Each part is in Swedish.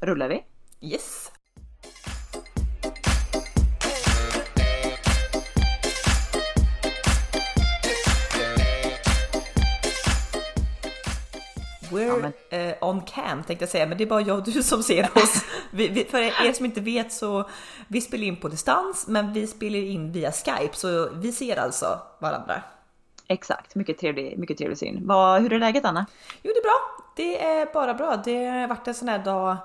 rullar vi. Yes! We're eh, on cam tänkte jag säga, men det är bara jag och du som ser oss. Vi, vi, för er som inte vet så vi spelar in på distans, men vi spelar in via Skype, så vi ser alltså varandra. Exakt, mycket trevlig, mycket trevlig syn. Vad, hur är läget Anna? Jo, det är bra. Det är bara bra. Det har varit en sån här dag.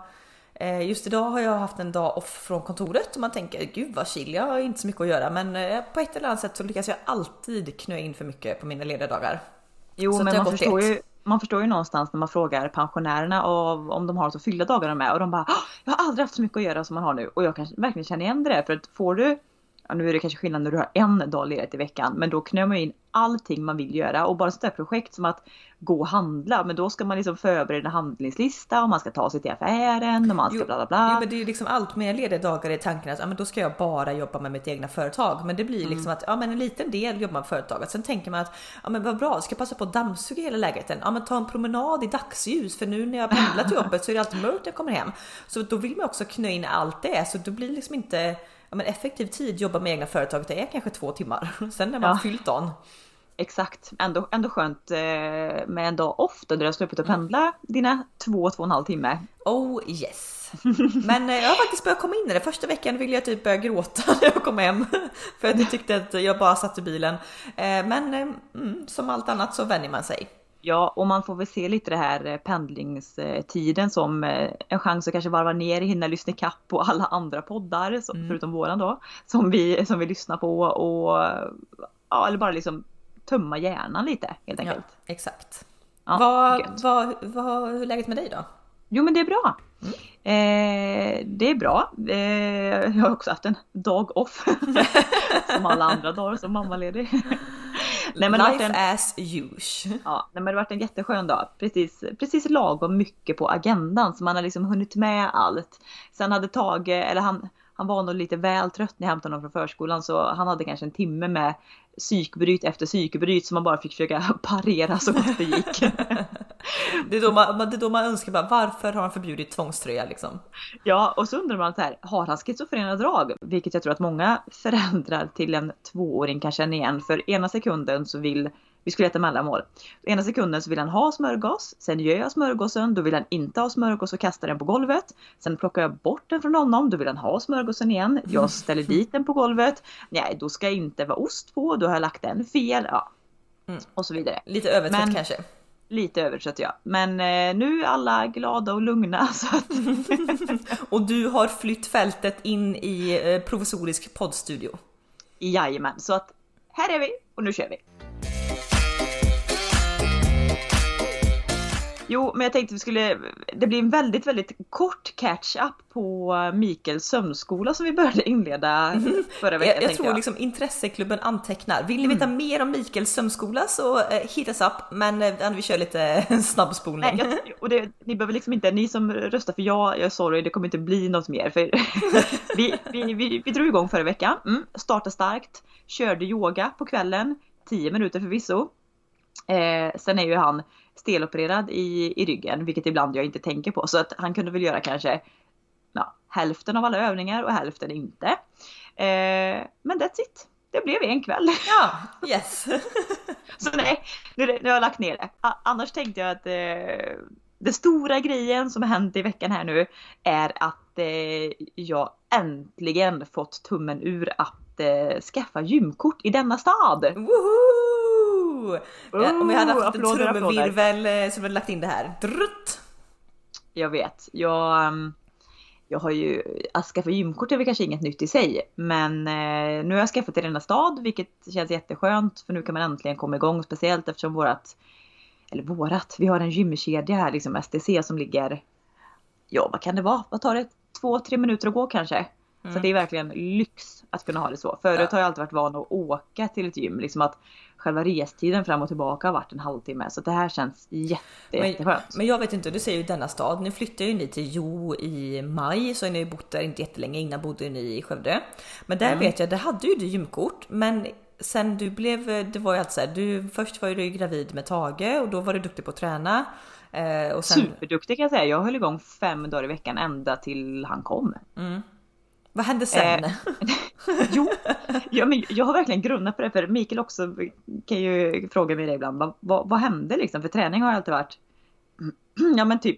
Eh, Just idag har jag haft en dag off från kontoret och man tänker gud vad chill, jag har inte så mycket att göra. Men eh, på ett eller annat sätt så lyckas jag alltid knö in för mycket på mina lediga dagar. Jo, Så men man förstår, ju, man förstår ju någonstans när man frågar pensionärerna av, om de har så fyllda dagar med och de bara "Åh, Jag har aldrig haft så mycket att göra som man har nu och jag kan verkligen känna igen det där för att får du nu är det kanske skillnad när du har en dag ledigt i veckan men då knör man in allting man vill göra och bara där projekt som att gå och handla men då ska man liksom förbereda en handlingslista och man ska ta sig till affären och man ska Jo, bla bla bla. Jo, men det är liksom allt med lediga dagar i tanken att ja, men då ska jag bara jobba med mitt egna företag. Men det blir liksom att ja, men en liten del jobbar med företaget. Sen tänker man att ja, men vad bra, ska jag passa på att dammsuga hela lägenheten? Ja, men ta en promenad i dagsljus för nu när jag pendlar till jobbet så är det alltid mörkt när jag kommer hem. Så då vill man också knö in allt det så då blir det liksom inte ja, men effektiv tid jobba med egna företaget. Det är kanske två timmar. Sen när man Ja. fyllt dagen. Exakt, ändå, ändå skönt eh, med en dag off då du har sluppit att pendla dina två, två och en halv timme. Oh yes. Men eh, jag har faktiskt börjat komma in i det. Första veckan ville jag typ börja gråta när jag kom hem. För att jag tyckte att jag bara satt i bilen. Eh, Men mm, som allt annat så vänjer man sig. Ja, och man får väl se lite det här eh, pendlingstiden som eh, en chans att kanske varva ner, hinna lyssna ikapp på alla andra poddar, som, förutom våran då, som vi, som vi lyssnar på och ja, eller bara liksom tömma hjärnan lite helt Ja, enkelt. exakt. Ja, vad, vad, vad, hur är läget med dig då? Jo men det är bra. Eh, det är bra. Eh, jag har också haft en dag off. som alla andra dagar som mammaledig. Nej, men Life en, as usual. ja, nej, men det har varit en jätteskön dag. Precis, precis lagom mycket på agendan så man har liksom hunnit med allt. Sen hade Tage, eller han, han var nog lite väl trött när jag hämtade honom från förskolan så han hade kanske en timme med psykbryt efter psykbryt som man bara fick försöka parera så gott det gick. Det är då man, det är då man önskar bara varför har han förbjudit tvångströja liksom? Ja, och så undrar man så här, har han schizofrena drag? Vilket jag tror att många föräldrar till en tvååring kan känna igen. För ena sekunden så vill, vi skulle äta mellanmål. Ena sekunden så vill han ha smörgås, sen gör jag smörgåsen, då vill han inte ha smörgås och kastar den på golvet. Sen plockar jag bort den från honom, då vill han ha smörgåsen igen. Jag ställer dit den på golvet. Nej, då ska inte vara ost på, då har jag lagt den fel. Ja. Mm. Och så vidare. Lite övertrött Men- kanske. Lite övertrött ja. Men eh, nu är alla glada och lugna så att Och du har flytt fältet in i eh, provisorisk poddstudio. Jajamän, så att här är vi och nu kör vi. Jo, men jag tänkte vi skulle, det blir en väldigt, väldigt kort catch-up på Mikaels sömnskola som vi började inleda förra veckan. Jag, jag tror liksom intresseklubben antecknar. Vill ni veta mer om Mikaels sömnskola så eh, hit us up. Men eh, vi kör lite snabbspolning. Nej, jag, och det, ni behöver liksom inte, ni som röstar för ja, jag är sorry, det kommer inte bli något mer. För vi, vi, vi, vi drog igång förra veckan, mm, startade starkt, körde yoga på kvällen, 10 minuter förvisso. Eh, sen är ju han stelopererad i, i ryggen, vilket ibland jag inte tänker på. Så att han kunde väl göra kanske ja, hälften av alla övningar och hälften inte. Eh, men that's it. Det blev en kväll. Ja, yes. Så nej, nu, nu har jag lagt ner det. Annars tänkte jag att eh, det stora grejen som har hänt i veckan här nu är att eh, jag äntligen fått tummen ur att eh, skaffa gymkort i denna stad. Woho! Ja, om vi hade haft en applåder, applåder. trumvirvel eh, så hade lagt in det här. Drutt! Jag vet, jag, ehm, jag har ju, att skaffa gymkort är väl kanske inget nytt i sig. Men eh, nu har jag skaffat i denna stad vilket känns jätteskönt för nu kan man äntligen komma igång. Speciellt eftersom vårat, eller vårat, vi har en gymkedja här liksom STC som ligger, ja vad kan det vara, vad tar det? Två, tre minuter att gå kanske. Så det är verkligen lyx att kunna ha det så. Förut har jag alltid varit van att åka till ett gym. Liksom att själva restiden fram och tillbaka har varit en halvtimme. Så det här känns jätte, Men, jätteskönt. men jag vet inte, du säger ju denna stad. Nu flyttar ju ni till Jo i maj så har ni bott där inte jättelänge. Innan bodde ni i Skövde. Men där vet jag, där hade ju du gymkort. Men sen du blev, det var ju alltså så här, du först var ju du gravid med Tage och då var du duktig på att träna. Eh, och sen, Superduktig kan jag säga. Jag höll igång fem dagar i veckan ända till han kom. Vad hände sen? Eh, Jo, ja, men jag har verkligen grunnat på det för Mikael också kan ju fråga mig det ibland. Vad, vad, vad hände liksom? För träning har alltid varit ja men typ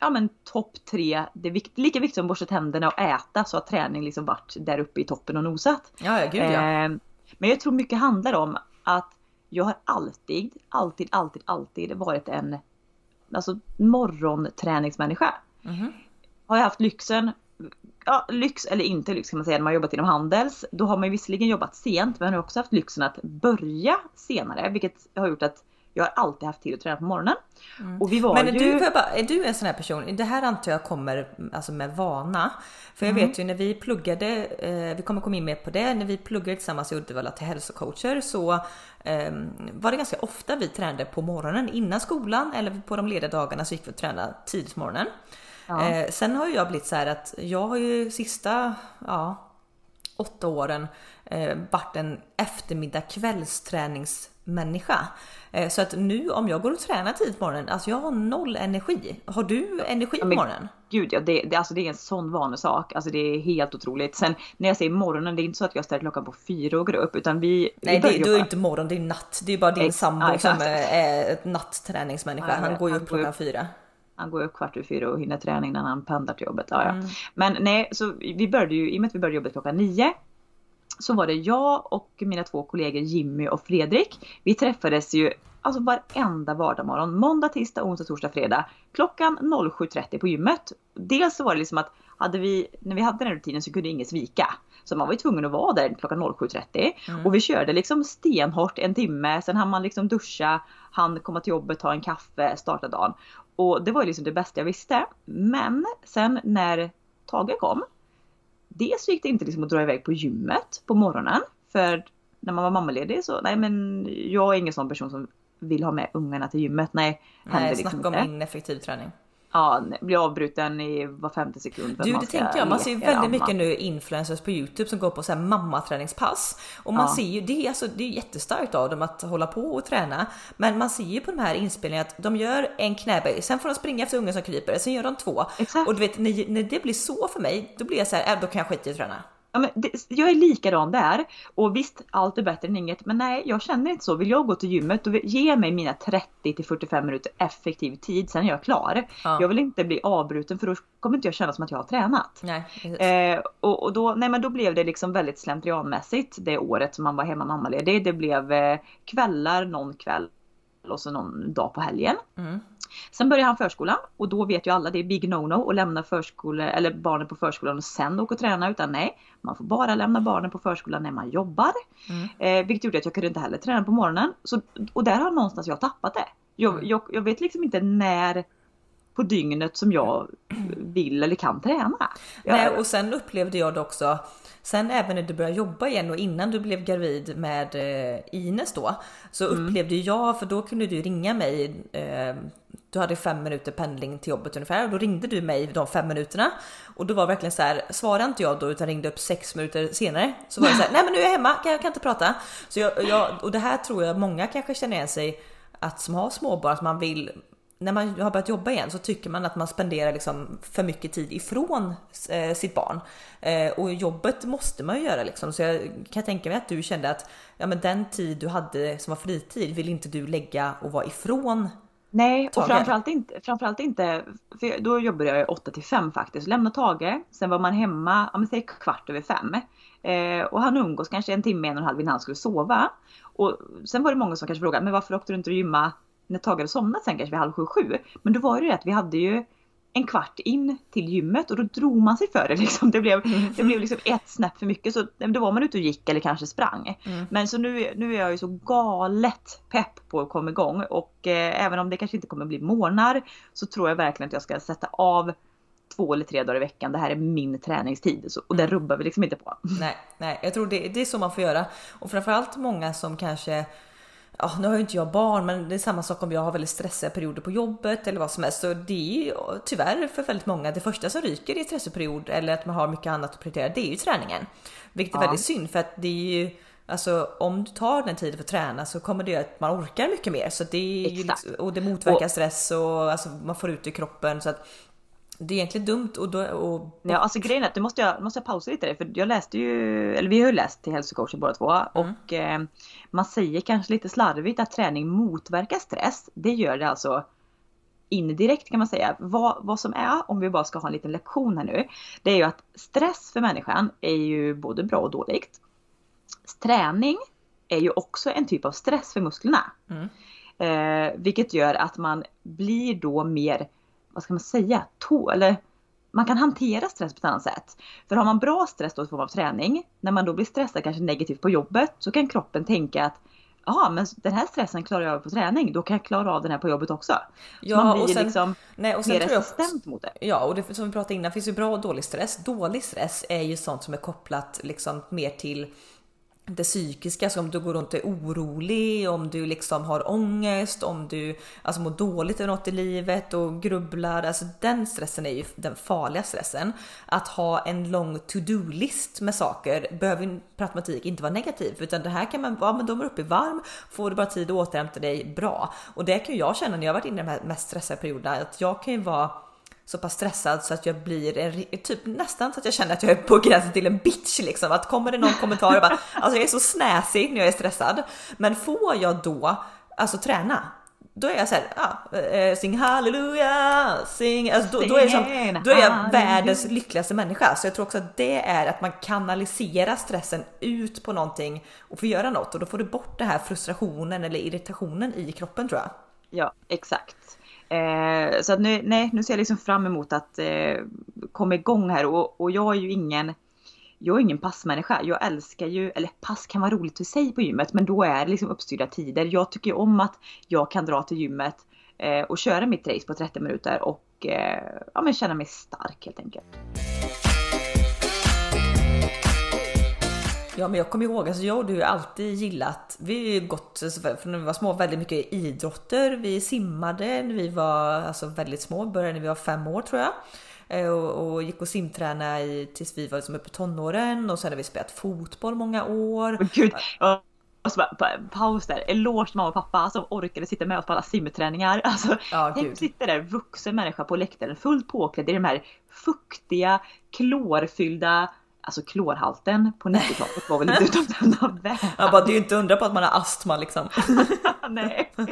ja men topp tre, det är vikt, lika viktigt som borsta tänderna och äta så har träning liksom varit där uppe i toppen och nosat. ja, ja, gud ja. Eh, men jag tror mycket handlar om att jag har alltid, alltid, alltid, alltid varit en alltså, morgonträningsmänniska. Mhm. Har jag haft lyxen, ja lyx eller inte lyx kan man säga när man jobbat inom Handels. Då har man visserligen jobbat sent men jag har också haft lyxen att börja senare vilket har gjort att jag har alltid haft tid att träna på morgonen. Och vi var Mm. Men är ju... du, bara, är du en sån här person? Det här antar jag kommer alltså med vana. För jag Mm. vet ju när vi pluggade, eh, vi kommer komma in mer på det, när vi pluggade tillsammans i Uddevalla till hälsocoacher så eh, var det ganska ofta vi tränade på morgonen innan skolan eller på de lediga dagarna så gick vi och tränade tidigt på morgonen. Ja. Eh, sen har jag blivit så här att jag har ju sista, ja, åtta åren eh, varit en eftermiddag kvällsträningsmänniska. Eh, så att nu om jag går och tränar tidigt på morgonen, alltså jag har noll energi. Har du energi på morgonen? Gud ja, det, det, alltså det är en sån vanesak. Alltså det är helt otroligt. Sen när jag säger morgonen, det är inte så att jag ställer klockan på fyra och går upp utan vi... vi Nej, börjar det, du är inte morgon, det är natt. Det är bara din Ex- sambo ja, som är ett natträningsmänniska. Ja, Han går ju upp klockan fyra. Han går upp kvart över fyra och hinner träning när han pendlar till jobbet. Ja, ja. Mm. Men nej, så vi började ju, i och med att vi började jobbet klockan nio. Så var det jag och mina två kollegor Jimmy och Fredrik. Vi träffades ju alltså varenda vardagsmorgon. Måndag, tisdag, onsdag, torsdag, fredag. Klockan 07.30 på gymmet. Dels så var det liksom att hade vi, när vi hade den här rutinen så kunde ingen svika. Så man var ju tvungen att vara där klockan 07.30. Mm. Och vi körde liksom stenhårt en timme. Sen hann man liksom duscha, han komma till jobbet, ta en kaffe, starta dagen. Och det var ju liksom det bästa jag visste. Men sen när Tage kom. Dels så gick det inte liksom att dra iväg på gymmet på morgonen. För när man var mammaledig så, nej men jag är ingen sån person som vill ha med ungarna till gymmet. Nej, Nej, liksom snacka om inte. ineffektiv träning. Ja, blir avbruten i var femte sekund. Du, det tänkte jag. Man ser ju väldigt mycket nu influencers på Youtube som går på så här mammaträningspass. Och man Ja. ser ju, det är, alltså, det är jättestarkt av dem att hålla på och träna. Men man ser ju på de här inspelningarna att de gör en knäböj, sen får de springa efter ungen som kryper, sen gör de två. Exakt. Och du vet, när, när det blir så för mig, då blir jag så här, äh, då kan jag skita i att träna. Ja, men det, jag är likadan där. Och visst, allt är bättre än inget. Men nej, jag känner inte så. Vill jag gå till gymmet, då ge mig mina 30 till 45 minuter effektiv tid. Sen är jag klar. Ja. Jag vill inte bli avbruten för då kommer inte jag känna som att jag har tränat. Nej. Eh, och, och då, nej men då blev det liksom väldigt slentrianmässigt det året som man var hemma mammaledig. Det blev eh, kvällar någon kväll och så någon dag på helgen. Mm. Sen började han förskolan och då vet ju alla det är big no-no att lämna förskole, eller barnen på förskolan och sen åka och träna utan nej, man får bara lämna barnen på förskolan när man jobbar. Mm. Eh, vilket gjorde att jag kunde inte heller träna på morgonen. Så, och där har någonstans jag tappat det. Jag, Mm. jag, jag vet liksom inte när på dygnet som jag vill eller kan träna. Nej, och sen upplevde jag det också. Sen även när du började jobba igen och innan du blev gravid med eh, Ines då så upplevde jag, för då kunde du ringa mig. Eh, du hade fem minuter pendling till jobbet ungefär och då ringde du mig de fem minuterna och då var det verkligen så här. Svarade inte jag då utan ringde upp sex minuter senare så var det så här. Nej, men nu är jag hemma, kan, jag kan inte prata. Så jag, jag, och det här tror jag många kanske känner igen sig att som har småbarn att man vill när man har börjat jobba igen så tycker man att man spenderar liksom för mycket tid ifrån eh, sitt barn. Eh, och jobbet måste man ju göra liksom. Så jag kan tänka mig att du kände att ja, men den tid du hade som var fritid vill inte du lägga och vara ifrån. Nej, och framförallt inte, framförallt inte, för då jobbade jag 8 till 5 faktiskt. Lämna Tage, sen var man hemma, ja men säg kvart över fem. Eh, och han umgås kanske en timme, en och en halv innan han skulle sova. Och sen var det många som kanske frågade, men varför åkte du inte och gymma när Tage hade somnat sen kanske vid halv sju, sju? Men då var det ju att vi hade ju en kvart in till gymmet och då drog man sig för det liksom. Det blev, det blev liksom ett snäpp för mycket så då var man ute och gick eller kanske sprang. Mm. Men så nu, nu är jag ju så galet pepp på att komma igång och eh, även om det kanske inte kommer bli månader så tror jag verkligen att jag ska sätta av två eller tre dagar i veckan. Det här är min träningstid så, och det rubbar vi liksom inte på. Nej, nej, jag tror det, det är så man får göra. Och framförallt många som kanske Ja, nu har ju inte jag barn, men det är samma sak om jag har väldigt stressiga perioder på jobbet eller vad som helst. Så det är tyvärr för väldigt många det första som ryker i stressig period eller att man har mycket annat att prioritera. Det är ju träningen, vilket är Ja. väldigt synd för att det är ju Alltså om du tar den tiden för att träna så kommer det att man orkar mycket mer. Så det är ju liksom, och det motverkar stress och alltså, man får ut det i kroppen. Så att det är egentligen dumt och, då, och Ja, alltså grejen är att nu måste jag, måste jag pausa lite där, för jag läste ju, eller vi har ju läst till hälsocoacher båda två och eh, man säger kanske lite slarvigt att träning motverkar stress. Det gör det alltså indirekt kan man säga. Vad, vad som är, om vi bara ska ha en liten lektion här nu, det är ju att stress för människan är ju både bra och dåligt. Träning är ju också en typ av stress för musklerna. Mm. Eh, vilket gör att man blir då mer, vad ska man säga, to eller man kan hantera stress på ett annat sätt. För har man bra stress då i form av träning, när man då blir stressad kanske negativt på jobbet, så kan kroppen tänka att Ja men den här stressen klarar jag av på träning, då kan jag klara av den här på jobbet också. Så Ja, man blir och sen- liksom nej, och sen mer resistent mot det. Ja, och det som vi pratade innan finns ju bra och dålig stress. Dålig stress är ju sånt som är kopplat liksom mer till det psykiska, så om du går runt och är orolig, om du liksom har ångest, om du alltså mår dåligt över något i livet och grubblar. Alltså den stressen är ju den farliga stressen. Att ha en lång to-do-list med saker behöver ju per automatik inte vara negativ, utan det här kan man, ja men då är man uppe i varm, får du bara tid att återhämta dig bra. Och det kan ju jag känna när jag har varit inne i de här mest stressade perioderna, att jag kan ju vara så pass stressad så att jag blir en, typ nästan så att jag känner att jag är på gränsen till en bitch liksom. Att kommer det någon kommentar och bara alltså jag är så snäsig när jag är stressad. Men får jag då alltså träna? Då är jag såhär, ah, eh, sing halleluja, sing, alltså då, då, är jag som, då är jag världens lyckligaste människa. Så jag tror också att det är att man kanaliserar stressen ut på någonting och får göra något och då får du bort den här frustrationen eller irritationen i kroppen tror jag. Ja, exakt. Eh, så att nu, nej, nu ser jag liksom fram emot att eh, komma igång här och, och jag är ju ingen jag är ingen passmänniska. Jag älskar ju, eller pass kan vara roligt i sig på gymmet, men då är det liksom uppstyrda tider. Jag tycker om att jag kan dra till gymmet eh, och köra mitt race på 30 minuter och eh, ja, men känna mig stark helt enkelt. Ja men jag kommer ihåg, alltså jag och du har alltid gillat, vi har gått alltså, från när vi var små väldigt mycket idrotter. Vi simmade när vi var alltså, väldigt små, började när vi var fem år tror jag. Eh, Och, och gick och simtränade i, tills vi var liksom uppe i tonåren och sen har vi spelat fotboll många år. Gud, ja, och så bara, pa- paus där. Eloge till mamma och pappa som orkade sitta med oss på alla simträningar. Alltså, Ja, tänk sitta där vuxen människa på läktaren fullt påklädd i de här fuktiga, klorfyllda Alltså klorhalten på 90-talet var väl inte utav denna värld. Jag bara, det är ju inte undra på att man har astma liksom. Nej, Men,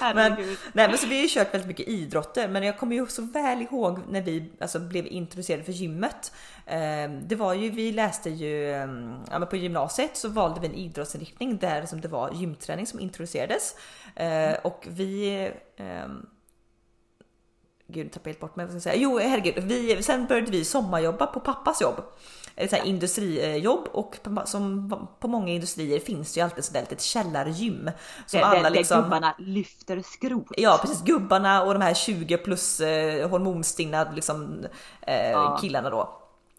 herregud. nej, men så vi har ju kört väldigt mycket idrotter, men jag kommer ju så väl ihåg när vi alltså, blev introducerade för gymmet. Eh, det var ju, vi läste ju, eh, ja, men på gymnasiet så valde vi en idrottsinriktning där som det var gymträning som introducerades. Eh, och vi ehm, Gud, tappade helt bort mig. Vad ska jag säga? Jo, herregud. Vi, sen började vi sommarjobba på pappas jobb. Sånt här industrijobb och på, som på många industrier finns det ju alltid sådär litet källargym. Som Där, alla där, liksom... gubbarna lyfter skrot. Ja precis, gubbarna och de här 20 plus eh, hormonstinna liksom, eh, Ja. killarna då.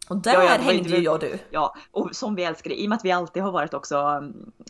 Och där Ja, ja, det hängde ju- jag och du. Ja, och som vi älskar det, i och med att vi alltid har varit också,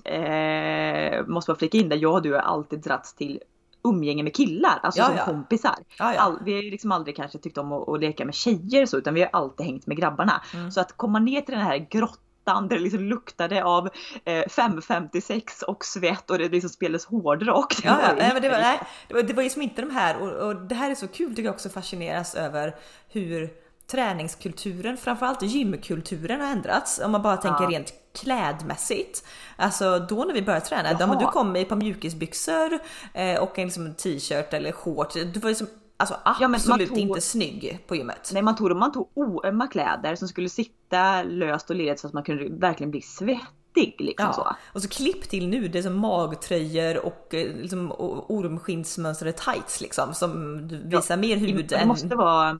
eh, måste man flika in där, jag och du har alltid dragits till umgänge med killar, alltså Ja, som ja. kompisar. Ja. All, vi har ju liksom aldrig kanske tyckt om att, att leka med tjejer så, utan vi har alltid hängt med grabbarna. Mm. Så att komma ner till den här grottan där det liksom luktade av eh, 556 och svett och det liksom spelades hårdrock. Ja, ja. Nej, men det, var, nej, det, var, det var ju som inte de här och, och det här är så kul tycker jag också fascineras över hur träningskulturen, framförallt gymkulturen har ändrats. Om man bara tänker Ja. rent klädmässigt. Alltså då när vi började träna, ja, Jaha. du kom i ett par mjukisbyxor eh, och en liksom, t-shirt eller shorts. Du var ju som alltså, Ja, absolut tog- inte snygg på gymmet. Nej, man tog, man tog oömma kläder som skulle sitta löst och ledigt så att man kunde verkligen bli svettig. Liksom så. Ja, och så klipp till nu, det är som magtröjor och eh, liksom ormskinnsmönstrade tights liksom som visar mer hud Det än... måste vara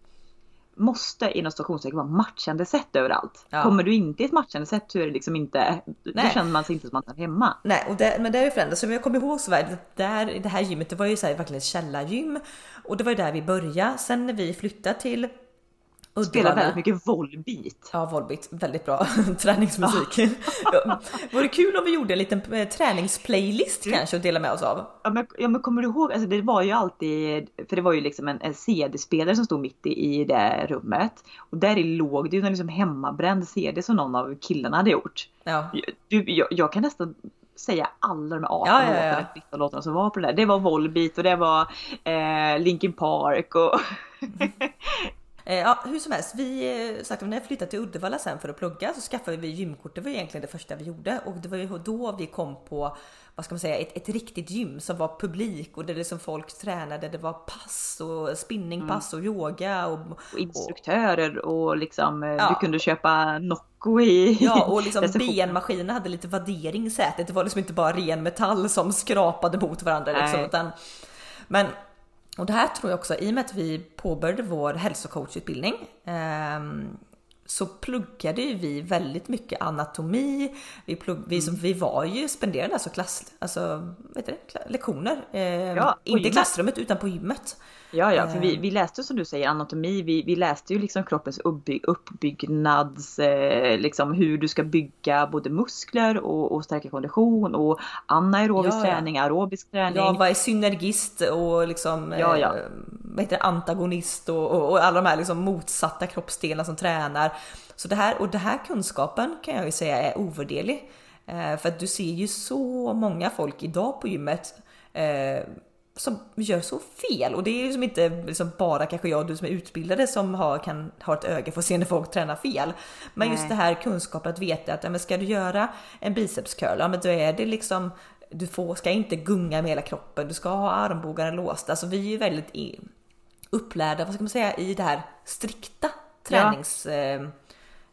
måste inom stationstecken vara matchande sätt överallt. Ja. Kommer du inte i ett matchande sätt så är det liksom inte, då Nej. känner man sig inte som att man är hemma. Nej, och det, men det har ju förändrats. Så jag kommer ihåg så väl, där, i det här gymmet, det var ju så här, verkligen ett källargym och det var ju där vi började. Sen när vi flyttade till Uddevalla. Spelar väldigt mycket Volbeat. Ja, Volbeat. Väldigt bra träningsmusik. Ja. Vore kul om vi gjorde en liten eh, träningsplaylist mm. kanske och dela med oss av. Ja men, ja, men kommer du ihåg, alltså det var ju alltid, för det var ju liksom en, en CD-spelare som stod mitt i, i det rummet. Och där i låg det ju en liksom hemmabränd CD som någon av killarna hade gjort. Ja. Du, jag, jag kan nästan säga alla de 18 ja, ja, ja. låtarna som var på det där. Det var Volbeat och det var eh, Linkin Park och Eh, ja, hur som helst, vi eh, sagt, när jag flyttade till Uddevalla sen för att plugga så skaffade vi gymkort. Det var egentligen det första vi gjorde och det var ju då vi kom på vad ska man säga, ett, ett riktigt gym som var publik och där liksom folk tränade. Det var pass och spinningpass mm. och yoga och, och instruktörer och, liksom eh, ja. du kunde köpa Nocco i. Ja, och liksom benmaskiner hade lite värdering i sätet. Det var liksom inte bara ren metall som skrapade mot varandra liksom, utan, men och det här tror jag också, i och med att vi påbörjade vår hälsocoachutbildning eh, så pluggade ju vi väldigt mycket anatomi. Vi, plugg, vi, som, vi var ju, spenderade alltså klass, alltså, vet du, lektioner. Eh, ja, inte i klassrummet utan på gymmet. Ja, ja, för vi, eh. vi läste som du säger anatomi. Vi, vi läste ju liksom kroppens uppbygg, uppbyggnads, eh, liksom hur du ska bygga både muskler och, och stärka kondition och anaerobisk ja, träning, ja. aerobisk träning. Ja, vad är synergist och liksom ja, ja. Eh, vad heter det, antagonist och, och, och, alla de här liksom motsatta kroppsdelarna som tränar. Så det här och det här kunskapen kan jag ju säga är ovärderlig. Eh, för att du ser ju så många folk idag på gymmet eh, som gör så fel och det är ju som inte liksom bara kanske jag och du som är utbildade som har, kan ha ett öga för att se när folk tränar fel. Men Nej. just det här kunskapen att veta att ja, men ska du göra en bicepscurl, ja men då är det liksom du får, ska inte gunga med hela kroppen, du ska ha armbågarna låsta. Alltså vi är ju väldigt upplärda, vad ska man säga, i det här strikta tränings... Ja.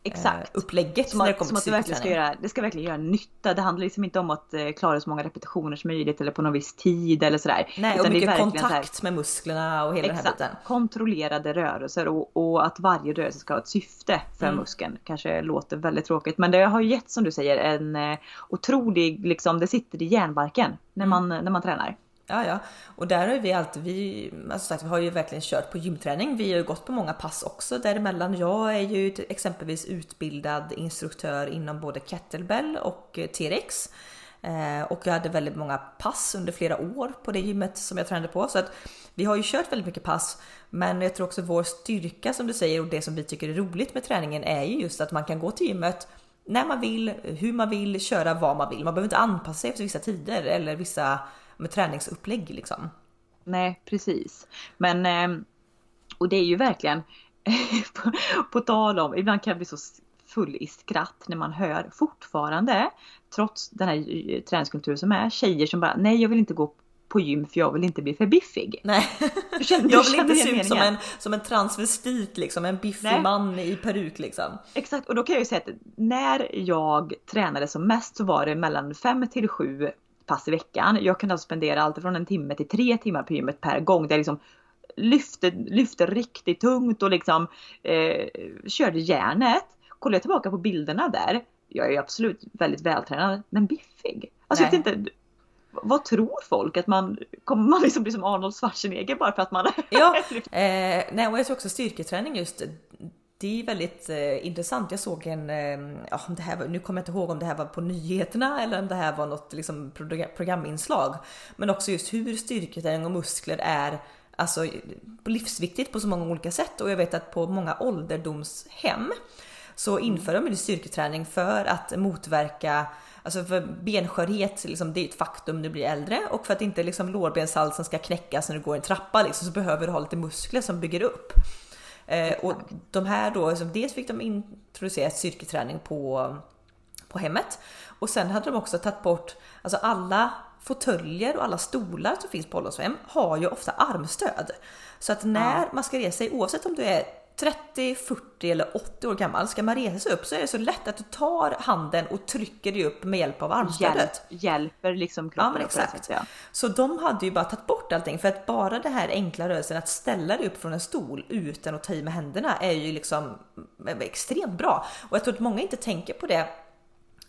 Eh, Exakt. upplägget som, att, som att det verkligen ska göra, det ska verkligen göra nytta. Det handlar liksom inte om att eh, klara så många repetitioner som möjligt eller på någon viss tid eller sådär. Nej, Utan och mycket kontakt här, med musklerna och hela exakt, den här biten. Kontrollerade rörelser och, och, att varje rörelse ska ha ett syfte för mm. muskeln. Kanske låter väldigt tråkigt men det har ju gett som du säger en eh, otrolig, liksom det sitter i hjärnbarken när mm. man, när man tränar. Ja, ja, och där har vi alltid, vi, alltså sagt, vi har ju verkligen kört på gymträning. Vi har ju gått på många pass också däremellan. Jag är ju exempelvis utbildad instruktör inom både kettlebell och eh, T-rex. Eh, och jag hade väldigt många pass under flera år på det gymmet som jag tränade på. Så att vi har ju kört väldigt mycket pass. Men jag tror också vår styrka som du säger och det som vi tycker är roligt med träningen är ju just att man kan gå till gymmet när man vill, hur man vill, köra vad man vill. Man behöver inte anpassa sig efter vissa tider eller vissa med träningsupplägg liksom. Nej, precis. Men, ehm, och det är ju verkligen, på, på tal om, ibland kan jag bli så full i skratt när man hör fortfarande, trots den här träningskulturen som är, tjejer som bara, nej jag vill inte gå på gym för jag vill inte bli för biffig. Nej, känner, jag vill inte se ut som en, som en transvestit liksom, en biffig Nej. man i peruk liksom. Exakt, och då kan jag ju säga att när jag tränade som mest så var det mellan 5 till 7 pass i veckan. Jag kunde alltså spendera allt från en timme till tre timmar på gymmet per gång. Där jag liksom lyfte, lyfte riktigt tungt och liksom eh, körde järnet. Kollar jag tillbaka på bilderna där, jag är absolut väldigt vältränad men biffig. Alltså jag vet inte, vad tror folk? Att man kommer man liksom bli som Arnold Schwarzenegger bara för att man... ja, eh, nej och jag tror också styrketräning just det är väldigt eh, intressant. Jag såg en, eh, ja, det här var, nu kommer jag inte ihåg om det här var på nyheterna eller om det här var något liksom, programinslag. Men också just hur styrketräning och muskler är alltså, livsviktigt på så många olika sätt. Och jag vet att på många ålderdomshem så inför de styrketräning för att motverka Alltså för benskörhet, liksom, det är ett faktum när du blir äldre och för att inte liksom, lårbenshalsen ska knäckas när du går en trappa liksom, så behöver du ha lite muskler som bygger upp. Eh, och de här då, liksom, dels fick de introducera styrketräning på, på hemmet. Och sen hade de också tagit bort, alltså alla fåtöljer och alla stolar som finns på ålderdomshem har ju ofta armstöd. Så att när man ska resa sig, oavsett om du är 30, 40 eller 80 år gammal, ska man resa sig upp så är det så lätt att du tar handen och trycker dig upp med hjälp av armstödet. Hjälp, hjälper liksom kroppen ja, exakt. Sätt, ja. Så de hade ju bara tagit bort allting för att bara det här enkla rörelsen att ställa dig upp från en stol utan att ta i med händerna är ju liksom extremt bra. Och jag tror att många inte tänker på det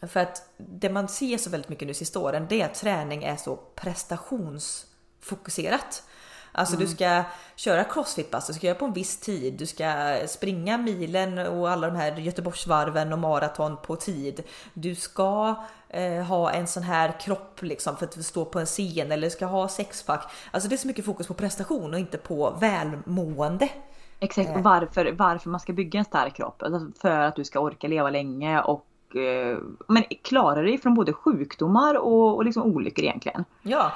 för att det man ser så väldigt mycket nu sista åren det är att träning är så prestationsfokuserat. Alltså du ska köra crossfit-pass, du ska göra på en viss tid, du ska springa milen och alla de här Göteborgsvarven och maraton på tid. Du ska eh, ha en sån här kropp liksom för att stå på en scen eller du ska ha sexpack. Alltså det är så mycket fokus på prestation och inte på välmående. Exakt, Eh. och varför, varför man ska bygga en stark kropp. Alltså för att du ska orka leva länge och eh, men klara dig från både sjukdomar och, och liksom olyckor egentligen. Ja,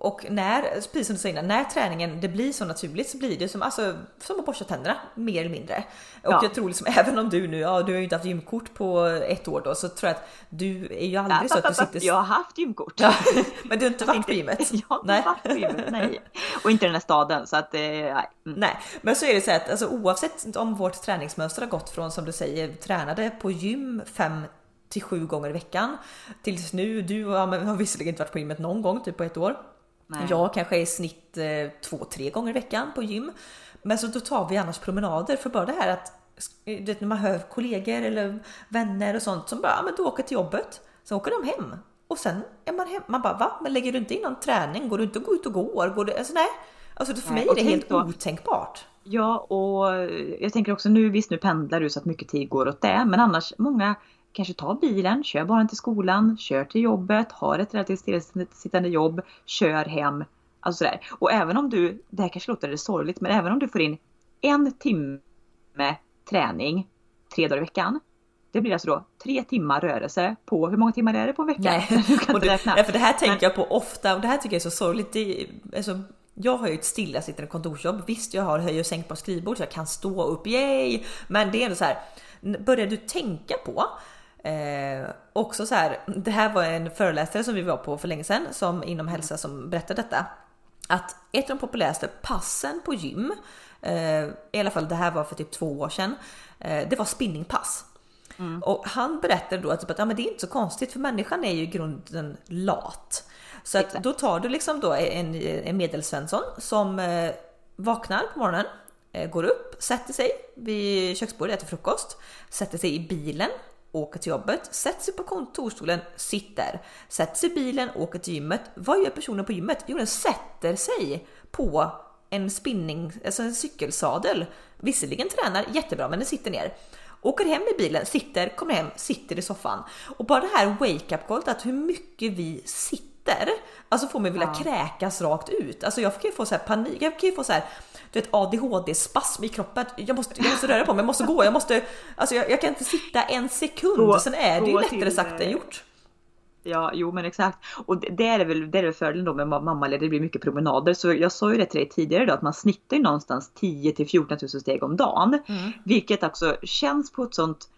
och när, precis som du säger, när träningen det blir så naturligt så blir det som, alltså, som att borsta tänderna mer eller mindre. Och Ja. jag tror liksom även om du nu, ja du har ju inte haft gymkort på ett år då så tror jag att du är ju aldrig så att du sitter... Jag har haft gymkort. Ja, men du har inte varit på gymmet? Jag har inte Nej. varit på gymmet, nej. Och inte i den här staden så att, eh, nej. Mm. Nej, men så är det så att alltså, oavsett om vårt träningsmönster har gått från som du säger tränade på gym fem till sju gånger i veckan tills nu. Du ja, har visserligen inte varit på gymmet någon gång, typ på ett år. Nej. Jag kanske är i snitt eh, två, tre gånger i veckan på gym. Men så då tar vi annars promenader för bara det här att du vet, när man hör kollegor eller vänner och sånt som bara, ja, men du åker till jobbet, sen åker de hem och sen är man hem. Man bara va? Men lägger du inte in någon träning? Går du inte gå ut och går? Går du? Alltså nej, alltså för Nej, mig är det helt då- otänkbart. Ja, och jag tänker också nu, visst nu pendlar du så att mycket tid går åt det, men annars många kanske tar bilen, kör barnen till skolan, kör till jobbet, har ett relativt stillasittande jobb, kör hem. Alltså sådär. Och även om du, det här kanske låter sorgligt, men även om du får in en timme träning tre dagar i veckan. Det blir alltså då tre timmar rörelse på, hur många timmar är det på en vecka? Nej, Du och räkna. nej, för det här tänker Men- jag på ofta och det här tycker jag är så sorgligt. Det, alltså, jag har ju ett stillasittande kontorsjobb. Visst, jag har höj och sänkbart skrivbord så jag kan stå upp, yay! Men det är ändå så här, börjar du tänka på Eh, också så här, det här var en föreläsare som vi var på för länge sedan som inom hälsa som berättade detta. Att ett av de populäraste passen på gym, eh, i alla fall det här var för typ två år sedan, eh, det var spinningpass. Och han berättade då att, typ att ja, men det är inte så konstigt för människan är ju i grunden lat. Så att då tar du liksom då en, en medelsvensson som eh, vaknar på morgonen, eh, går upp, sätter sig vid köksbordet, äter frukost, sätter sig i bilen, åker till jobbet, sätter sig på kontorsstolen, sitter, sätter sig i bilen, åker till gymmet. Vad gör personen på gymmet? Jo, den sätter sig på en spinning, alltså en cykelsadel. Visserligen tränar jättebra, men den sitter ner. Åker hem i bilen, sitter, kommer hem, sitter i soffan. Och bara det här wake-up callet att hur mycket vi sitter, alltså får mig vilja Ja. kräkas rakt ut. Alltså jag kan ju få så här panik, jag kan ju få så här du vet ADHD-spasm i kroppen. Jag måste, jag måste röra på mig, jag måste gå, jag måste, alltså jag, jag kan inte sitta en sekund. Gå- Sen är det ju lättare sagt än eh, gjort. Ja, jo men exakt. Och det- är väl, det är väl fördelen då med ma- mammaledig, det blir mycket promenader. Så jag sa ju det till dig tidigare då att man snittar ju någonstans 10 till 14 000 steg om dagen. Mm. Vilket också känns på ett sånt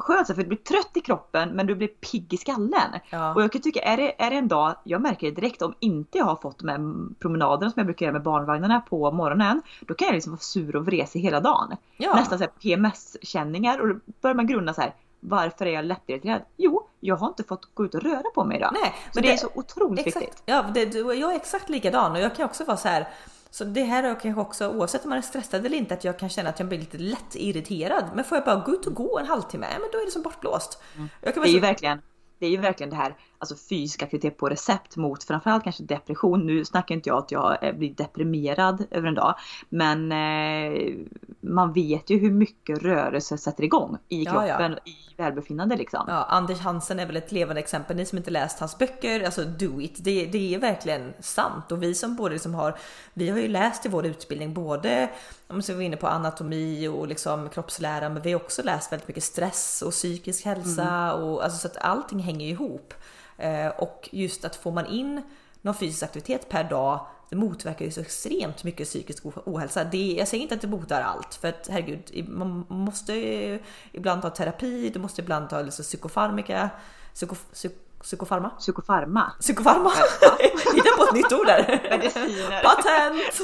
skönt för du blir trött i kroppen men du blir pigg i skallen. Ja. Och jag kan tycka, är det, är det en dag, jag märker det direkt om inte jag har fått de här promenaderna som jag brukar göra med barnvagnarna på morgonen. Då kan jag liksom vara sur och vresig hela dagen. Ja. Nästan så PMS-känningar och då börjar man grunna så här. Varför är jag lättirriterad? Jo, jag har inte fått gå ut och röra på mig idag. Nej, så men det, är så otroligt exakt, viktigt. Ja, det, jag är exakt likadan och jag kan också vara så här. Så det här är kanske också oavsett om man är stressad eller inte att jag kan känna att jag blir lite lätt irriterad. Men får jag bara gå ut och gå en halvtimme, men då är det som bortblåst. Kan Det är ju så, verkligen det är ju verkligen det här, alltså fysisk aktivitet på recept mot framförallt kanske depression. Nu snackar inte jag att jag eh, blir deprimerad över en dag. Men eh, man vet ju hur mycket rörelse sätter igång i Ja, ja. kroppen, i välbefinnande liksom. ja, Anders Hansen är väl ett levande exempel. Ni som inte läst hans böcker, alltså do it. Det, det är verkligen sant och vi som både liksom har, vi har ju läst i vår utbildning både om vi var inne på anatomi och liksom kroppslära, men vi har också läst väldigt mycket stress och psykisk hälsa och alltså så att allting hänger ihop. Eh, och just att får man in någon fysisk aktivitet per dag det motverkar ju så extremt mycket psykisk ohälsa. Det, jag säger inte att det botar allt för att herregud, man måste eh, ibland ta terapi, du måste ibland ta liksom psykofarmika, psyko, psyk, psykofarma? Psykofarma. Psykofarma! Hitta på ett nytt ord där! Mediciner. Patent!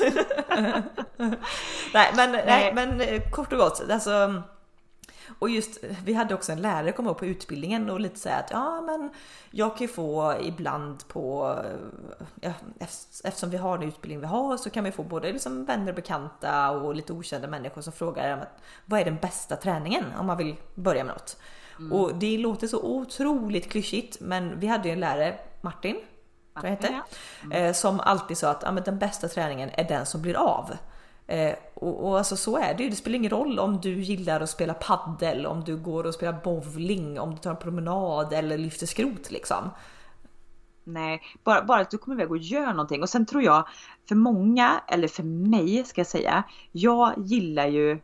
nej men, nej, Nej. men eh, kort och gott, alltså och just, vi hade också en lärare komma upp på utbildningen och lite säga att ja men jag kan ju få ibland på, ja, eft- eftersom vi har den utbildning vi har så kan vi få både liksom vänner och bekanta och lite okända människor som frågar att, vad är den bästa träningen om man vill börja med något. Och det låter så otroligt klyschigt men vi hade ju en lärare, Martin, tror jag hette, eh, som alltid sa att ja, den bästa träningen är den som blir av. Eh, och, och alltså så är det ju. Det spelar ingen roll om du gillar att spela paddel, om du går och spelar bowling, om du tar en promenad eller lyfter skrot liksom. Nej, bara, bara att du kommer iväg och gör någonting. Och sen tror jag, för många, eller för mig ska jag säga, jag gillar ju,